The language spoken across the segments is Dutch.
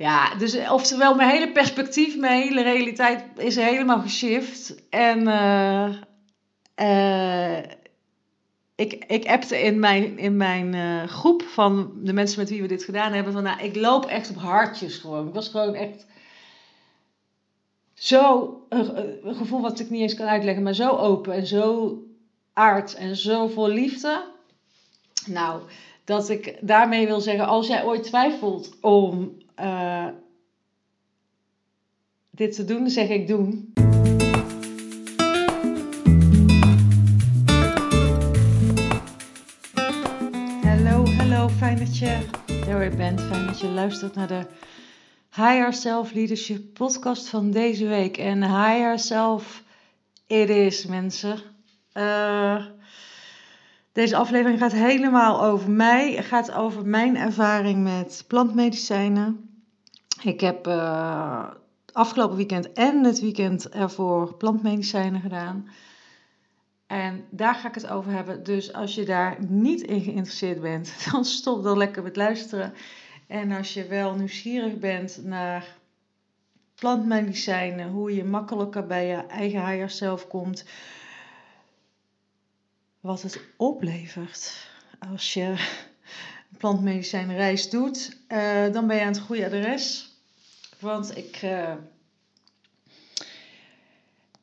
Ja, dus oftewel mijn hele perspectief, mijn hele realiteit is helemaal geshift. En uh, uh, ik, ik appte in mijn, in mijn groep van de mensen met wie we dit gedaan hebben. Van nou, ik loop echt op hartjes gewoon. Ik was gewoon echt zo, een, een gevoel wat ik niet eens kan uitleggen, maar zo open en zo aard en zo vol liefde. Nou, dat ik daarmee wil zeggen, als jij ooit twijfelt om uh, dit te doen, zeg ik doen. Hallo, hallo, fijn dat je er weer bent. Fijn dat je luistert naar de Higher Self Leadership podcast van deze week. En Higher Self, it is mensen. Uh, deze aflevering gaat helemaal over mij. Het gaat over mijn ervaring met plantmedicijnen. Ik heb uh, afgelopen weekend en het weekend ervoor plantmedicijnen gedaan. En daar ga ik het over hebben. Dus als je daar niet in geïnteresseerd bent, dan stop dan lekker met luisteren. En als je wel nieuwsgierig bent naar plantmedicijnen, hoe je makkelijker bij je eigen higher self komt, wat het oplevert als je plantmedicijnreis doet, uh, dan ben je aan het goede adres. Want ik, uh,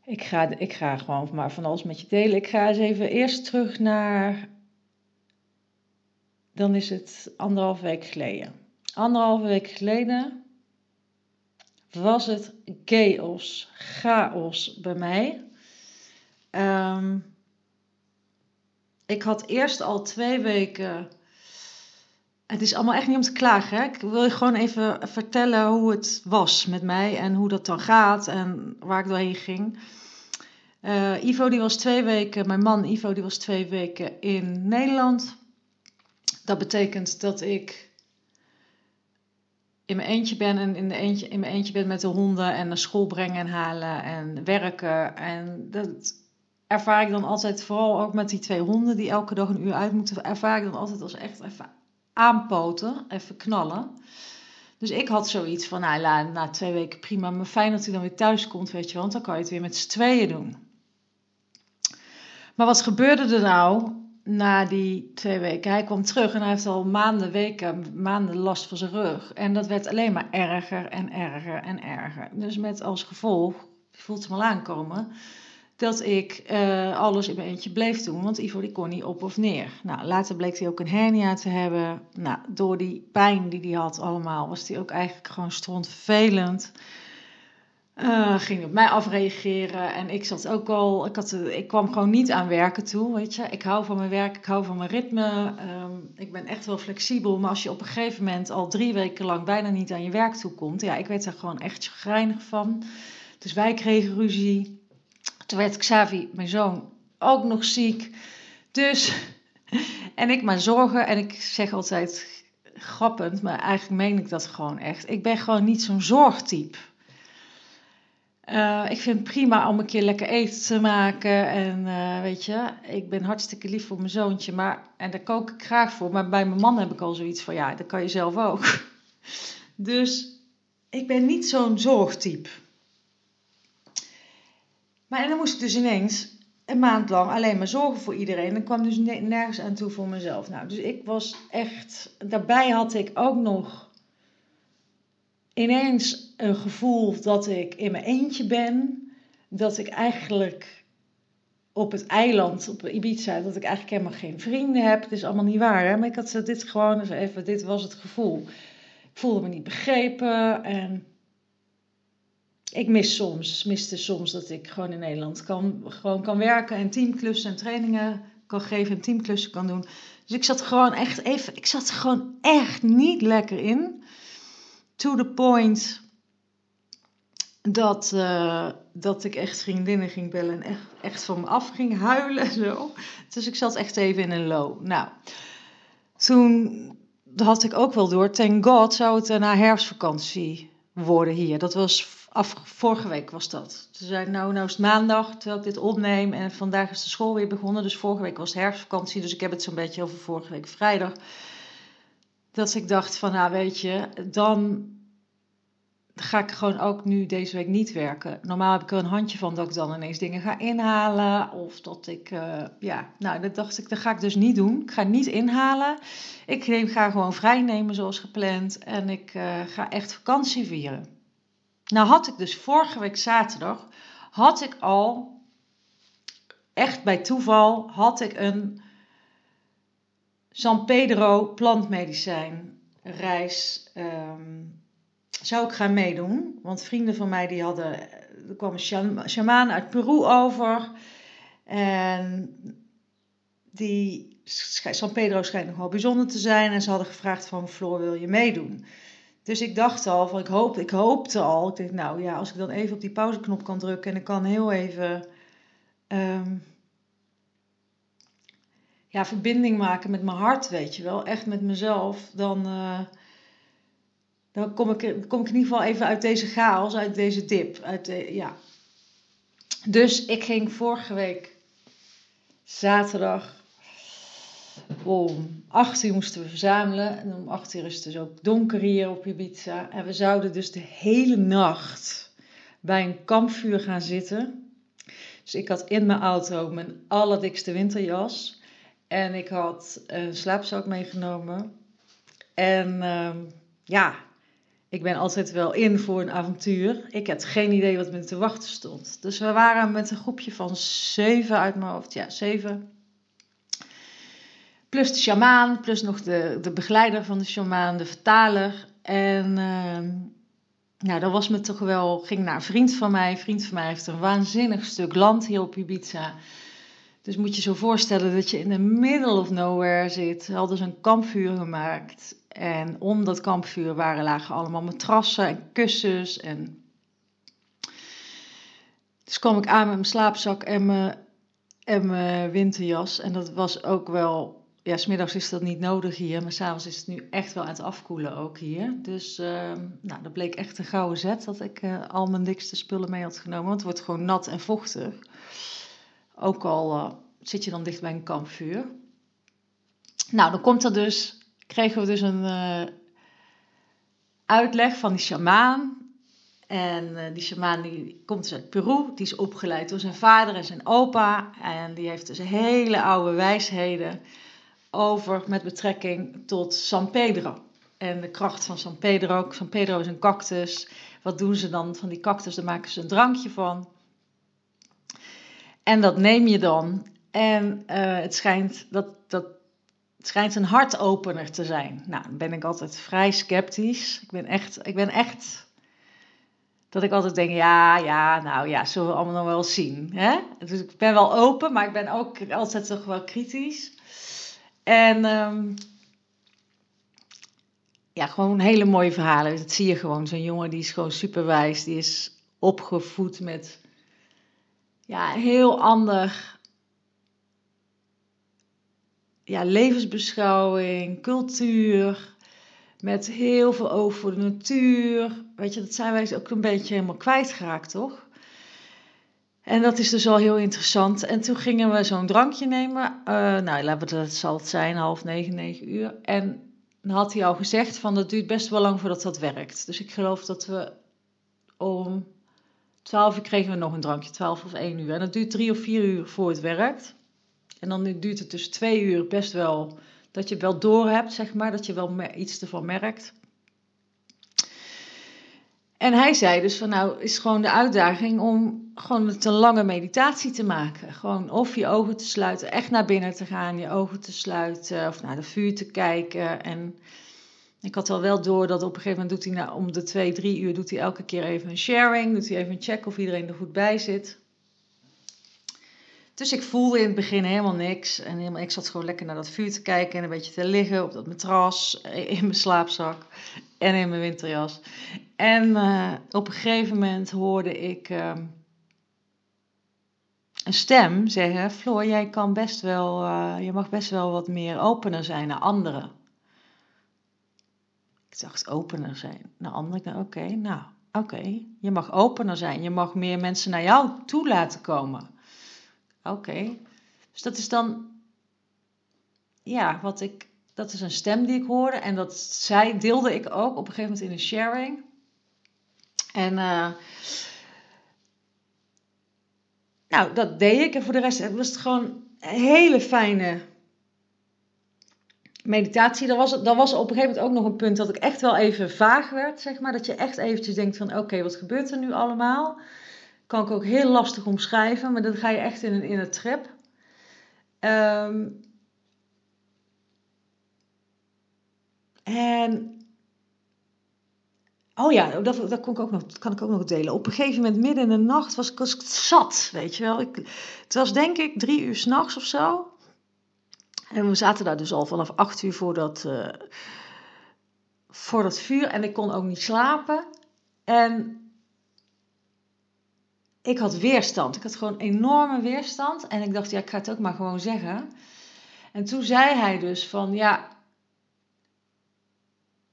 ik, ga, ik ga gewoon maar van alles met je delen. Ik ga eens even eerst terug naar. Dan is het anderhalf week geleden. Anderhalve week geleden was het chaos, chaos bij mij. Um, ik had eerst al twee weken. Het is allemaal echt niet om te klagen. Hè? Ik wil je gewoon even vertellen hoe het was met mij en hoe dat dan gaat en waar ik doorheen ging. Uh, Ivo die was twee weken, mijn man Ivo die was twee weken in Nederland. Dat betekent dat ik in mijn eentje ben en in, de eentje, in mijn eentje ben met de honden en naar school brengen en halen en werken. En dat, ervaar ik dan altijd, vooral ook met die twee honden die elke dag een uur uit moeten, ervaar ik dan altijd als echt aanpoten, even knallen. Dus ik had zoiets van, nou, na, na twee weken prima, maar fijn dat hij dan weer thuis komt, weet je, want dan kan je het weer met z'n tweeën doen. Maar wat gebeurde er nou na die twee weken? Hij kwam terug en hij heeft al maanden, weken, maanden last van zijn rug. En dat werd alleen maar erger en erger en erger. Dus met als gevolg, je voelt hem al aankomen, dat ik uh, alles in mijn eentje bleef doen. Want Ivo kon niet op of neer. Nou, later bleek hij ook een hernia te hebben. Nou, door die pijn die hij had allemaal, was hij ook eigenlijk gewoon strontvervelend. Uh, ging op mij afreageren en ik zat ook al, ik, had, ik kwam gewoon niet aan werken toe, weet je. Ik hou van mijn werk, ik hou van mijn ritme, um, ik ben echt wel flexibel. Maar als je op een gegeven moment al drie weken lang bijna niet aan je werk toe komt, ja, ik werd er gewoon echt chagrijnig van. Dus wij kregen ruzie. Toen werd Xavi, mijn zoon, ook nog ziek. Dus, en ik maar zorgen. En ik zeg altijd grappend, maar eigenlijk meen ik dat gewoon echt. Ik ben gewoon niet zo'n zorgtype. Uh, ik vind het prima om een keer lekker eten te maken. En uh, weet je, ik ben hartstikke lief voor mijn zoontje. Maar, en daar kook ik graag voor. Maar bij mijn man heb ik al zoiets van, ja, dat kan je zelf ook. Dus ik ben niet zo'n zorgtype. Maar en dan moest ik dus ineens een maand lang alleen maar zorgen voor iedereen. En kwam dus nergens aan toe voor mezelf. Nou, dus ik was echt. Daarbij had ik ook nog ineens een gevoel dat ik in mijn eentje ben. Dat ik eigenlijk op het eiland, op Ibiza, dat ik eigenlijk helemaal geen vrienden heb. Het is allemaal niet waar, hè? maar ik had dit gewoon eens even, dit was het gevoel. Ik voelde me niet begrepen en ik mis soms, miste soms dat ik gewoon in Nederland kan, gewoon kan werken en teamklussen en trainingen kan geven en teamklussen kan doen. Dus ik zat gewoon echt even, ik zat gewoon echt niet lekker in. To the point dat, uh, dat ik echt vriendinnen ging bellen en echt, echt van me af ging huilen. Zo. Dus ik zat echt even in een low. Nou, toen had ik ook wel door, thank god zou het na herfstvakantie worden hier. Dat was Af, vorige week was dat. Ze zei, nou, nou is het maandag, terwijl ik dit opneem. En vandaag is de school weer begonnen. Dus vorige week was herfstvakantie. Dus ik heb het zo'n beetje over vorige week vrijdag. Dat ik dacht van, nou weet je, dan ga ik gewoon ook nu deze week niet werken. Normaal heb ik er een handje van dat ik dan ineens dingen ga inhalen. Of dat ik, uh, ja, nou, dat dacht ik, dat ga ik dus niet doen. Ik ga niet inhalen. Ik neem, ga gewoon vrij nemen zoals gepland. En ik uh, ga echt vakantie vieren. Nou had ik dus vorige week zaterdag, had ik al, echt bij toeval, had ik een San Pedro plantmedicijn reis... Um, zou ik gaan meedoen. Want vrienden van mij die hadden, er kwam een shamaan uit Peru over. En die, San Pedro schijnt nog wel bijzonder te zijn. En ze hadden gevraagd van, Floor wil je meedoen? Dus ik dacht al, ik, hoop, ik hoopte al. Ik dacht, nou ja, als ik dan even op die pauzeknop kan drukken en ik kan heel even... Um, ja, verbinding maken met mijn hart, weet je wel. Echt met mezelf. Dan... Uh, dan kom ik, kom ik in ieder geval even uit deze chaos, uit deze dip. Uit de, ja. Dus ik ging vorige week zaterdag om 8 uur moesten we verzamelen. En om 8 uur is het dus ook donker hier op Ibiza. En we zouden dus de hele nacht bij een kampvuur gaan zitten. Dus ik had in mijn auto mijn allerdikste winterjas. En ik had een slaapzak meegenomen. En uh, ja, ik ben altijd wel in voor een avontuur. Ik had geen idee wat me te wachten stond. Dus we waren met een groepje van zeven uit mijn hoofd. Ja, zeven. Plus de shamaan, plus nog de, de begeleider van de shamaan, de vertaler. En uh, nou, dat was me toch wel, ging naar een vriend van mij. Een vriend van mij heeft een waanzinnig stuk land hier op Ibiza. Dus moet je zo voorstellen dat je in the middle of nowhere zit. Ze hadden ze een kampvuur gemaakt. En om dat kampvuur waren lagen allemaal matrassen en kussens. En... Dus kwam ik aan met mijn slaapzak en mijn, en mijn winterjas. En dat was ook wel... Ja, smiddags is dat niet nodig hier, maar s'avonds is het nu echt wel aan het afkoelen ook hier. Dus uh, nou, dat bleek echt een gouden zet dat ik uh, al mijn dikste spullen mee had genomen. Want het wordt gewoon nat en vochtig. Ook al uh, zit je dan dicht bij een kampvuur. Nou, dan komt er dus kregen we dus een uh, uitleg van die shamaan. En die shamaan die komt dus uit Peru. Die is opgeleid door zijn vader en zijn opa. En die heeft dus hele oude wijsheden over met betrekking tot San Pedro. En de kracht van San Pedro. San Pedro is een cactus. Wat doen ze dan van die cactus? Daar maken ze een drankje van. En dat neem je dan. En uh, het schijnt dat, dat het schijnt een hartopener te zijn. Nou, dan ben ik altijd vrij sceptisch. Ik ben echt, ik ben echt dat ik altijd denk, ja, ja, nou ja, zullen we allemaal nog wel zien. Hè? Dus ik ben wel open, maar ik ben ook altijd toch wel kritisch. En um, ja, gewoon hele mooie verhalen. Dat zie je gewoon. Zo'n jongen die is gewoon superwijs. Die is opgevoed met ja, heel ander ja, levensbeschouwing, cultuur, met heel veel oog voor de natuur. Weet je, dat zijn wij ook een beetje helemaal kwijtgeraakt, toch? En dat is dus al heel interessant. En toen gingen we zo'n drankje nemen. Uh, nou, dat zal het zijn, half negen, negen uur. En dan had hij al gezegd van dat duurt best wel lang voordat dat werkt. Dus ik geloof dat we om twaalf uur kregen we nog een drankje, twaalf of één uur. En dat duurt drie of vier uur voor het werkt. En dan duurt het dus twee uur best wel dat je wel door hebt, zeg maar, dat je wel iets ervan merkt. En hij zei dus van nou is gewoon de uitdaging om gewoon het een lange meditatie te maken. Gewoon of je ogen te sluiten, echt naar binnen te gaan, je ogen te sluiten of naar de vuur te kijken. En ik had al wel door dat op een gegeven moment doet hij nou, om de twee, drie uur doet hij elke keer even een sharing, doet hij even een check of iedereen er goed bij zit. Dus ik voelde in het begin helemaal niks. En helemaal, ik zat gewoon lekker naar dat vuur te kijken en een beetje te liggen op dat matras, in mijn slaapzak en in mijn winterjas. En uh, op een gegeven moment hoorde ik uh, een stem zeggen: Floor, jij kan best wel, uh, je mag best wel wat meer opener zijn naar anderen. Ik dacht: opener zijn naar anderen? Oké, okay, nou, oké. Je mag opener zijn. Je mag meer mensen naar jou toe laten komen. Oké. Dus dat is dan, ja, wat ik, dat is een stem die ik hoorde. En dat zij deelde ik ook op een gegeven moment in een sharing. En uh, nou, dat deed ik. En voor de rest was het gewoon een hele fijne meditatie. Dat was, dat was op een gegeven moment ook nog een punt dat ik echt wel even vaag werd, zeg maar. Dat je echt eventjes denkt van, oké, wat gebeurt er nu allemaal? Kan ik ook heel lastig omschrijven, maar dan ga je echt in een, in een trip. Um, en Oh ja, dat, dat, kon ik ook nog, kan ik ook nog delen. Op een gegeven moment, midden in de nacht, was ik, was ik zat, weet je wel. Ik, het was denk ik drie uur s'nachts of zo. En we zaten daar dus al vanaf acht uur voor dat, uh, voor dat vuur. En ik kon ook niet slapen. En ik had weerstand. Ik had gewoon enorme weerstand. En ik dacht, ja, ik ga het ook maar gewoon zeggen. En toen zei hij dus van, ja,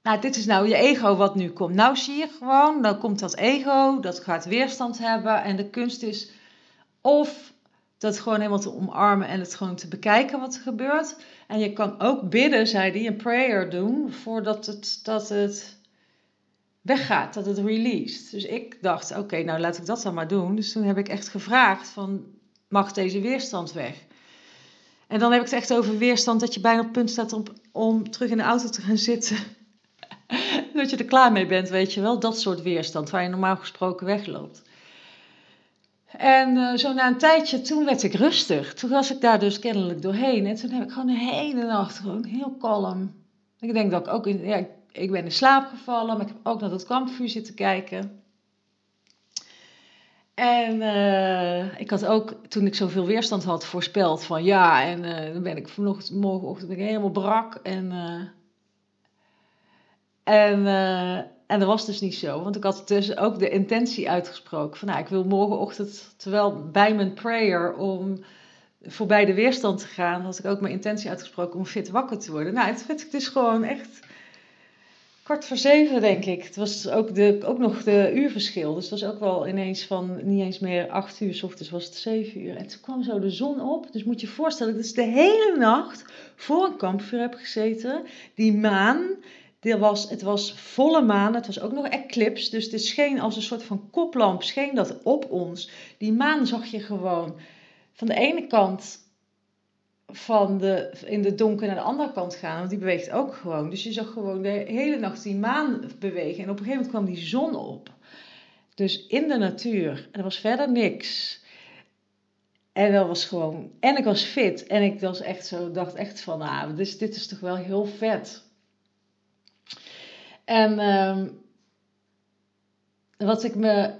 nou, dit is nou je ego wat nu komt. Nou zie je gewoon, dan komt dat ego, dat gaat weerstand hebben. En de kunst is of dat gewoon helemaal te omarmen en het gewoon te bekijken wat er gebeurt. En je kan ook bidden, zei hij, een prayer doen voordat het, dat het weggaat, dat het released. Dus ik dacht, oké, nou laat ik dat dan maar doen. Dus toen heb ik echt gevraagd van, mag deze weerstand weg? En dan heb ik het echt over weerstand dat je bijna op punt staat om, om terug in de auto te gaan zitten dat je er klaar mee bent, weet je wel. Dat soort weerstand waar je normaal gesproken wegloopt. En uh, zo na een tijdje, toen werd ik rustig. Toen was ik daar dus kennelijk doorheen. En toen heb ik gewoon de hele nacht gewoon heel kalm. Ik denk dat ik ook in, ja, ik ben in slaap gevallen, maar ik heb ook naar dat kampvuur zitten kijken. En uh, ik had ook, toen ik zoveel weerstand had, voorspeld van ja, en uh, dan ben ik vanochtend, morgenochtend ben ik helemaal brak. En en, uh, en dat was dus niet zo, want ik had dus ook de intentie uitgesproken van nou, ik wil morgenochtend, terwijl bij mijn prayer om voorbij de weerstand te gaan, had ik ook mijn intentie uitgesproken om fit wakker te worden. Nou, het werd ik dus gewoon echt kwart voor zeven, denk ik. Het was ook, de, ook nog de uurverschil, dus het was ook wel ineens van niet eens meer acht uur, s ochtends was het zeven uur. En toen kwam zo de zon op, dus moet je je voorstellen, dat ik de hele nacht voor een kampvuur heb gezeten. Die maan, was, het was volle maan, het was ook nog eclipse, dus het scheen als een soort van koplamp, scheen dat op ons. Die maan zag je gewoon van de ene kant van de, in de donker naar de andere kant gaan, want die beweegt ook gewoon. Dus je zag gewoon de hele nacht die maan bewegen en op een gegeven moment kwam die zon op. Dus in de natuur, en er was verder niks. En dat was gewoon, en ik was fit en ik was echt zo, dacht echt van, ah, dus dit is toch wel heel vet. En ehm, wat ik me,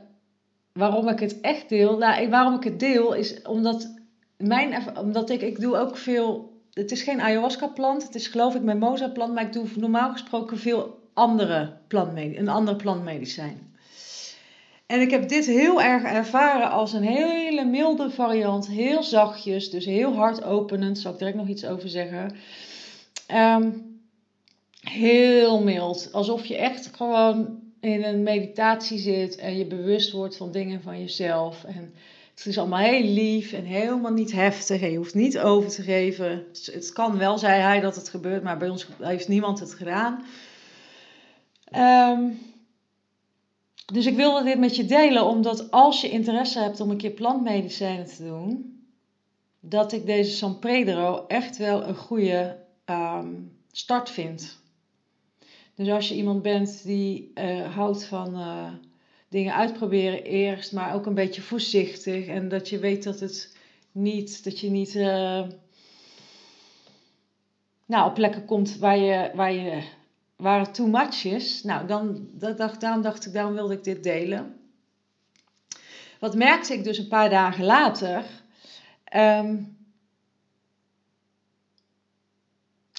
waarom ik het echt deel, nou, waarom ik het deel is omdat, mijn, omdat ik, ik doe ook veel, het is geen ayahuasca plant, het is geloof ik mimosa plant, maar ik doe normaal gesproken veel andere plantmedicijn, een ander plantmedicijn. En ik heb dit heel erg ervaren als een hele milde variant, heel zachtjes, dus heel hard openend, zal ik direct nog iets over zeggen. Um, heel mild. Alsof je echt gewoon in een meditatie zit en je bewust wordt van dingen van jezelf. En het is allemaal heel lief en helemaal niet heftig. En je hoeft niet over te geven. Het kan wel, zei hij, dat het gebeurt, maar bij ons heeft niemand het gedaan. Ehm, dus ik wilde dit met je delen, omdat als je interesse hebt om een keer plantmedicijnen te doen, dat ik deze San Pedro echt wel een goede ehm, start vind. Dus als je iemand bent die uh, houdt van uh, dingen uitproberen eerst, maar ook een beetje voorzichtig en dat je weet dat het niet, dat je niet uh, nou, op plekken komt waar, je, waar, je, waar het too much is. Nou, dan, dat dacht, daarom dacht ik, daarom wilde ik dit delen. Wat merkte ik dus een paar dagen later? Um,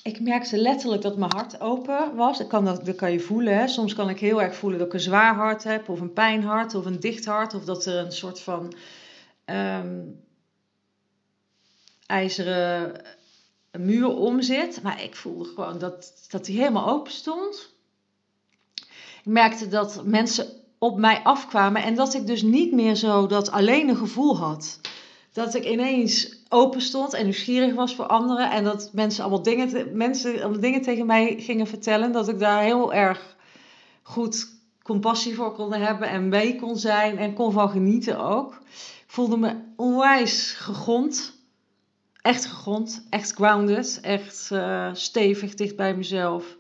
ik merkte letterlijk dat mijn hart open was. Dat kan, dat, kan je voelen. Hè. Soms kan ik heel erg voelen dat ik een zwaar hart heb, of een pijnhart, of een dicht hart, of dat er een soort van um, ijzeren muur om zit. Maar ik voelde gewoon dat, dat die helemaal open stond. Ik merkte dat mensen op mij afkwamen en dat ik dus niet meer zo dat alleen gevoel had dat ik ineens open stond en nieuwsgierig was voor anderen. En dat mensen allemaal dingen, mensen allemaal dingen tegen mij gingen vertellen. Dat ik daar heel erg goed compassie voor kon hebben en mee kon zijn en kon van genieten ook. Ik voelde me onwijs gegrond. Echt gegrond, echt grounded, echt uh, stevig dicht bij mezelf.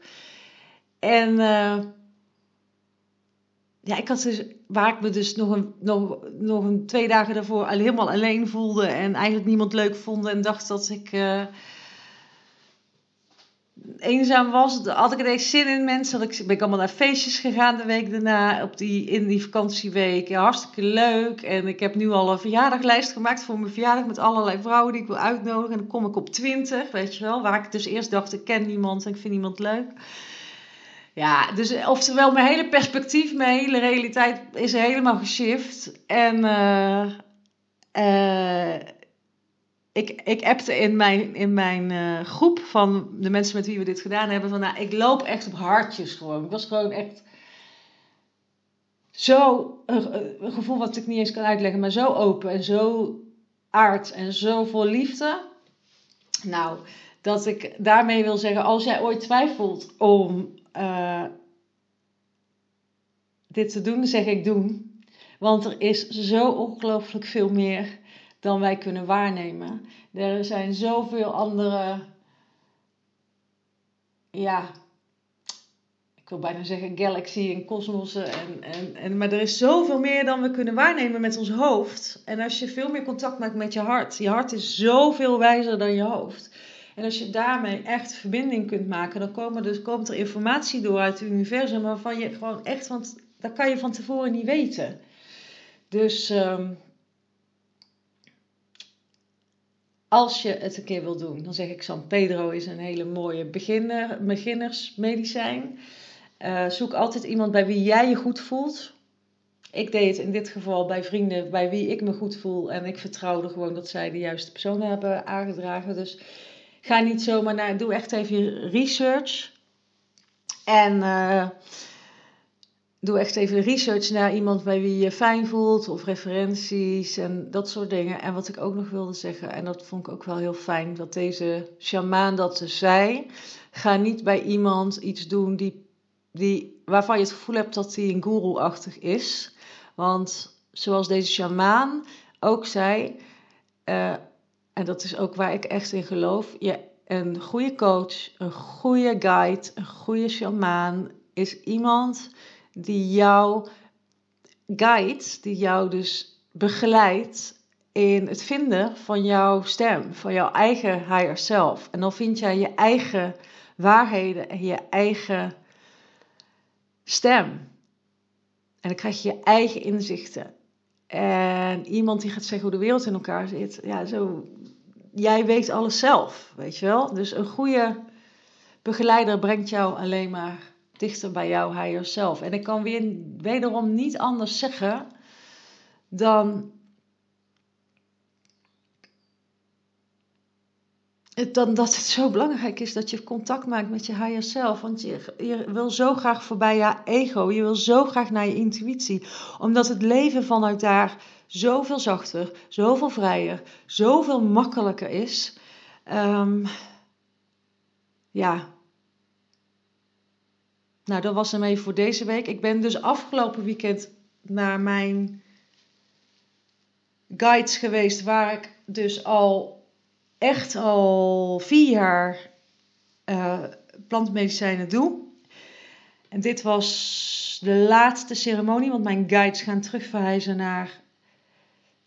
En uh, ja, ik had dus, waar ik me dus nog een, nog, nog een twee dagen daarvoor al helemaal alleen voelde en eigenlijk niemand leuk vond en dacht dat ik uh, eenzaam was, had ik ineens zin in mensen. Ik ben allemaal naar feestjes gegaan de week daarna, op die, in die vakantieweek. hartstikke leuk. En ik heb nu al een verjaardaglijst gemaakt voor mijn verjaardag met allerlei vrouwen die ik wil uitnodigen. En dan kom ik op 20, weet je wel. Waar ik dus eerst dacht, ik ken niemand en ik vind niemand leuk. Ja, dus oftewel mijn hele perspectief, mijn hele realiteit is helemaal geshift. En uh, uh, ik, ik appte in mijn, in mijn groep van de mensen met wie we dit gedaan hebben. Van nou, ik loop echt op hartjes gewoon. Ik was gewoon echt zo, een, een gevoel wat ik niet eens kan uitleggen, maar zo open en zo aard en zo vol liefde. Nou, dat ik daarmee wil zeggen, als jij ooit twijfelt om uh, dit te doen, zeg ik doen. Want er is zo ongelooflijk veel meer dan wij kunnen waarnemen. Er zijn zoveel andere, ja, ik wil bijna zeggen galaxy en kosmossen. En, en, en, maar er is zoveel meer dan we kunnen waarnemen met ons hoofd. En als je veel meer contact maakt met je hart, je hart is zoveel wijzer dan je hoofd. En als je daarmee echt verbinding kunt maken, dan komen dus, komt er informatie door uit het universum waarvan je gewoon echt, want dat kan je van tevoren niet weten. Dus um, als je het een keer wil doen, dan zeg ik San Pedro is een hele mooie beginner, beginnersmedicijn. Uh, zoek altijd iemand bij wie jij je goed voelt. Ik deed het in dit geval bij vrienden bij wie ik me goed voel. En ik vertrouwde gewoon dat zij de juiste persoon hebben aangedragen. Dus Ga niet zomaar naar, doe echt even je research. En uh, doe echt even research naar iemand bij wie je fijn voelt of referenties en dat soort dingen. En wat ik ook nog wilde zeggen, en dat vond ik ook wel heel fijn, dat deze shamaan dat ze zei. Ga niet bij iemand iets doen die, die, waarvan je het gevoel hebt dat hij een guru-achtig is. Want zoals deze shamaan ook zei, uh, en dat is ook waar ik echt in geloof, je, een goede coach, een goede guide, een goede shamaan is iemand die jou guidet, die jou dus begeleidt in het vinden van jouw stem, van jouw eigen higher self. En dan vind jij je eigen waarheden en je eigen stem. En dan krijg je je eigen inzichten. En iemand die gaat zeggen hoe de wereld in elkaar zit, ja, zo jij weet alles zelf, weet je wel. Dus een goede begeleider brengt jou alleen maar dichter bij jouw higher self. En ik kan weer wederom niet anders zeggen dan dan dat het zo belangrijk is dat je contact maakt met je higher self. Want je, je wil zo graag voorbij je ego. Je wil zo graag naar je intuïtie. Omdat het leven vanuit daar zoveel zachter, zoveel vrijer, zoveel makkelijker is. Um, ja. Nou, dat was hem even voor deze week. Ik ben dus afgelopen weekend naar mijn guides geweest, waar ik dus al echt al vier jaar uh, plantmedicijnen doe. En dit was de laatste ceremonie, want mijn guides gaan terugverhuizen naar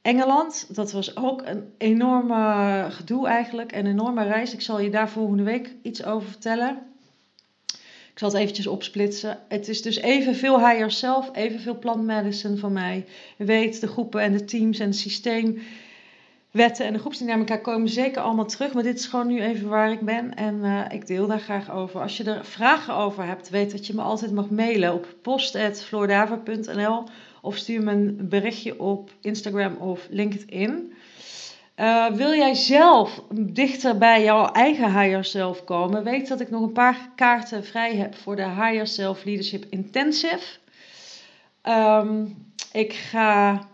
Engeland. Dat was ook een enorme gedoe eigenlijk, een enorme reis. Ik zal je daar volgende week iets over vertellen. Ik zal het eventjes opsplitsen. Het is dus evenveel higher self, evenveel plant medicine van mij. Weet, de groepen en de teams en het systeem wetten en de groepsdynamica komen zeker allemaal terug. Maar dit is gewoon nu even waar ik ben en uh, ik deel daar graag over. Als je er vragen over hebt, weet dat je me altijd mag mailen op post.floordaver.nl of stuur me een berichtje op Instagram of LinkedIn. Uh, wil jij zelf dichter bij jouw eigen higher self komen? Weet dat ik nog een paar kaarten vrij heb voor de Higher Self Leadership Intensive. Um, ik ga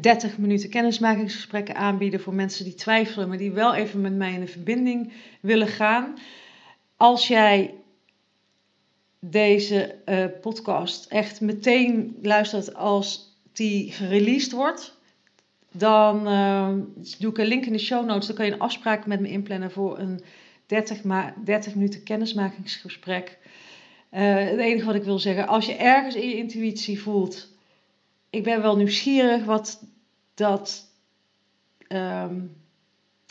30 minuten kennismakingsgesprekken aanbieden voor mensen die twijfelen, maar die wel even met mij in de verbinding willen gaan. Als jij deze uh, podcast echt meteen luistert als die gereleased wordt, dan uh, doe ik een link in de show notes. Dan kan je een afspraak met me inplannen voor een 30, ma 30 minuten kennismakingsgesprek. Uh, het enige wat ik wil zeggen, als je ergens in je intuïtie voelt, ik ben wel nieuwsgierig wat dat um,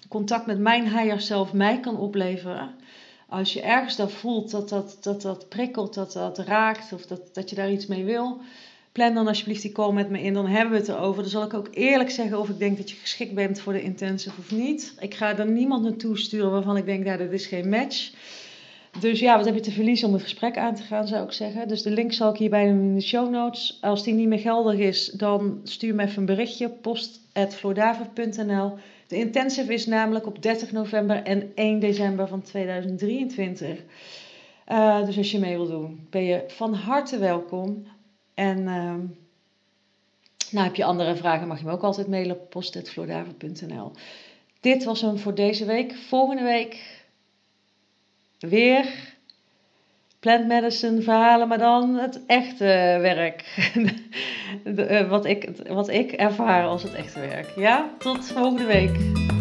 contact met mijn higher self mij kan opleveren. Als je ergens dat voelt dat dat, dat, dat prikkelt, dat dat raakt of dat, dat je daar iets mee wil, plan dan alsjeblieft die call met me in. Dan hebben we het erover. Dan zal ik ook eerlijk zeggen of ik denk dat je geschikt bent voor de intensive of niet. Ik ga er niemand naartoe sturen waarvan ik denk, nou, dat is geen match. Dus ja, wat heb je te verliezen om het gesprek aan te gaan, zou ik zeggen. Dus de link zal ik hierbij in de show notes. Als die niet meer geldig is, dan stuur me even een berichtje. post.flodaver.nl De intensive is namelijk op 30 november en 1 december van 2023. Uh, dus als je mee wil doen, ben je van harte welkom. En uh, nou, heb je andere vragen, mag je me ook altijd mailen op post.flodaver.nl Dit was hem voor deze week. Volgende week weer plant medicine verhalen, maar dan het echte werk. Eh, wat, ik, wat ik ervaar als het echte werk. Ja, tot volgende week.